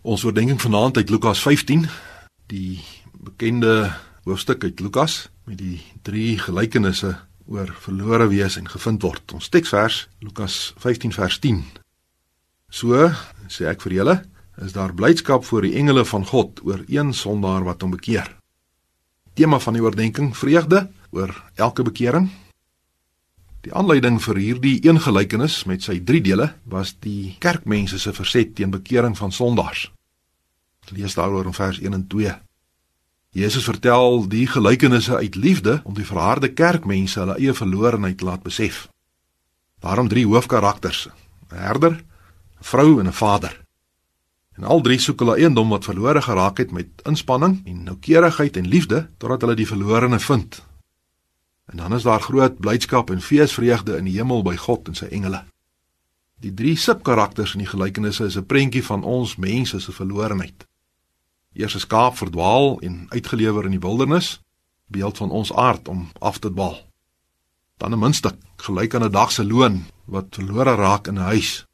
Ons oordenking vanaand uit Lukas 15, die bekende hoofstuk uit Lukas met die drie gelykenisse oor verlore wees en gevind word. Ons teksvers Lukas 15 vers 10. So sê ek vir julle, is daar blydskap voor die engele van God oor een sondaar wat hom bekeer. Tema van die oordenking: vreugde oor elke bekering. Die aanleiding vir hierdie een gelykenis met sy drie dele was die kerkmense se verset teen bekering van sondaars. Lees daaroor in vers 1 en 2. Jesus vertel die gelykenisse uit liefde om die verharde kerkmense hulle eie verlorenheid te laat besef. Daarom drie hoofkarakters: 'n herder, 'n vrou en 'n vader. En al drie soek hulle eiendom wat verlore geraak het met inspanning en noukeurigheid en liefde totdat hulle die verlorene vind En dan is daar groot blydskap en feesvreugde in die hemel by God en sy engele. Die drie subkarakters in die gelykenisse is 'n prentjie van ons mense se verlorenheid. Eers 'n skaap verdwaal en uitgelewer in die wildernis, beeld van ons aard om af te dwaal. Dan 'n muntstuk, gelyk aan 'n dag se loon wat verlore raak in 'n huis,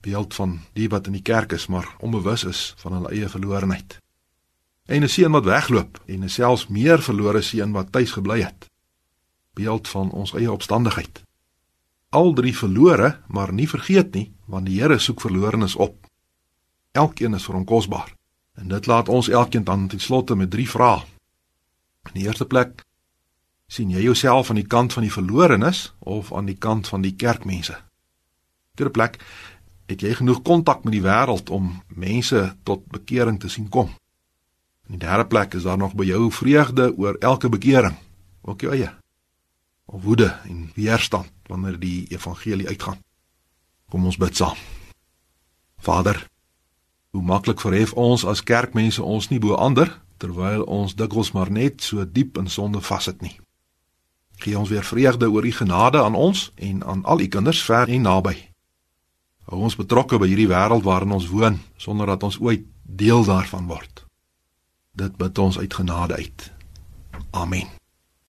beeld van die wat in die kerk is maar onbewus is van hulle eie verlorenheid. En 'n seun wat wegloop en 'n selfs meer verlore seun wat tuis gebly het beeld van ons eie opstandigheid. Al drie verlore, maar nie vergeet nie, want die Here soek verlorenes op. Elkeen is vir hom kosbaar. En dit laat ons elkeen dan ten slotte met drie vrae. In die eerste plek, sien jy jouself aan die kant van die verlorenes of aan die kant van die kerkmense? Tweede plek, het jy genoeg kontak met die wêreld om mense tot bekering te sien kom? In die derde plek is daar nog by jou vreugde oor elke bekering, ook jou eie of woede en weerstand wanneer die evangelie uitgaan. Kom ons bid saam. Vader, hoe maklik verhef ons as kerkmense ons nie bo ander terwyl ons dikwels maar net so diep in sonde vassit nie. Gee ons weer vreugde oor u genade aan ons en aan al u kinders ver en naby. Hou ons betrokke by hierdie wêreld waarin ons woon sonder dat ons ooit deel daarvan word. Dit bid ons uit genade uit. Amen.